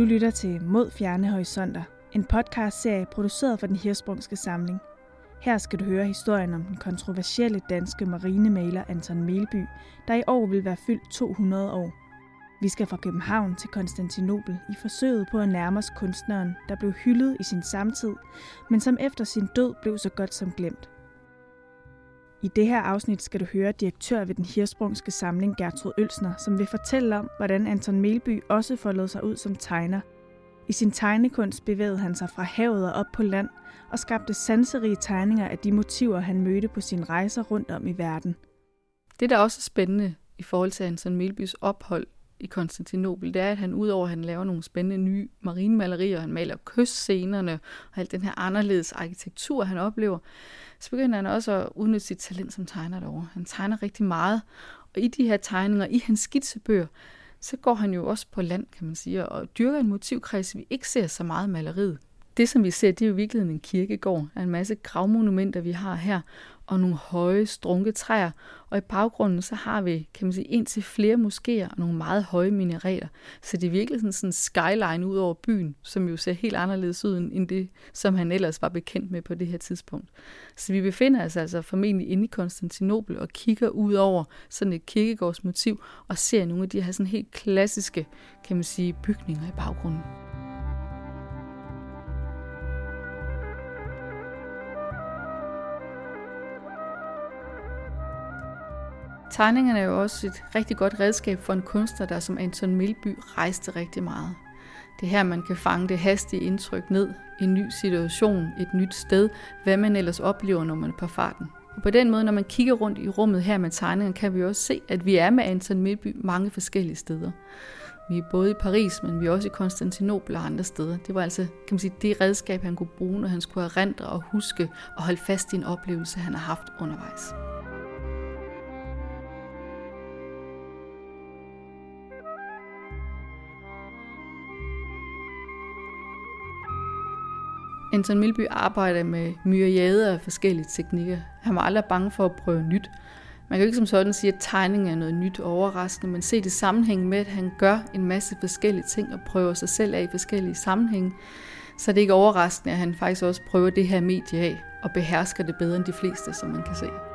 Du lytter til Mod Fjerne Horisonter, en podcastserie produceret for den Hirsprungske Samling. Her skal du høre historien om den kontroversielle danske marinemaler Anton Melby, der i år vil være fyldt 200 år. Vi skal fra København til Konstantinopel i forsøget på at nærme os kunstneren, der blev hyldet i sin samtid, men som efter sin død blev så godt som glemt. I det her afsnit skal du høre direktør ved den hirsprungske samling Gertrud Ølsner, som vil fortælle om, hvordan Anton Melby også foldede sig ud som tegner. I sin tegnekunst bevægede han sig fra havet og op på land og skabte sanserige tegninger af de motiver, han mødte på sine rejser rundt om i verden. Det, der også er spændende i forhold til Anton Melbys ophold i Konstantinopel, det er, at han udover at han laver nogle spændende nye marinemalerier, han maler kystscenerne og alt den her anderledes arkitektur, han oplever, så begynder han også at udnytte sit talent som tegner derovre. Han tegner rigtig meget, og i de her tegninger, i hans skitsebøger, så går han jo også på land, kan man sige, og dyrker en motivkreds, vi ikke ser så meget maleriet. Det, som vi ser, det er jo i virkeligheden en kirkegård. Der er en masse gravmonumenter, vi har her, og nogle høje, strunke træer. Og i baggrunden, så har vi, kan man sige, ind til flere moskéer og nogle meget høje minareter. Så det er virkelig sådan, sådan en skyline ud over byen, som jo ser helt anderledes ud end det, som han ellers var bekendt med på det her tidspunkt. Så vi befinder os altså formentlig inde i Konstantinopel og kigger ud over sådan et kirkegårdsmotiv og ser nogle af de her sådan helt klassiske, kan man sige, bygninger i baggrunden. Tegningerne er jo også et rigtig godt redskab for en kunstner, der som Anton Milby rejste rigtig meget. Det er her, man kan fange det hastige indtryk ned, en ny situation, et nyt sted, hvad man ellers oplever, når man er på farten. Og på den måde, når man kigger rundt i rummet her med tegningerne, kan vi også se, at vi er med Anton Milby mange forskellige steder. Vi er både i Paris, men vi er også i Konstantinopel og andre steder. Det var altså kan man sige, det redskab, han kunne bruge, når han skulle erindre og huske og holde fast i en oplevelse, han har haft undervejs. Anton Milby arbejder med myriader af forskellige teknikker. Han var aldrig bange for at prøve nyt. Man kan jo ikke som sådan sige, at tegning er noget nyt og overraskende, men se det sammenhæng med, at han gør en masse forskellige ting og prøver sig selv af i forskellige sammenhænge. Så det er ikke overraskende, at han faktisk også prøver det her medie af og behersker det bedre end de fleste, som man kan se.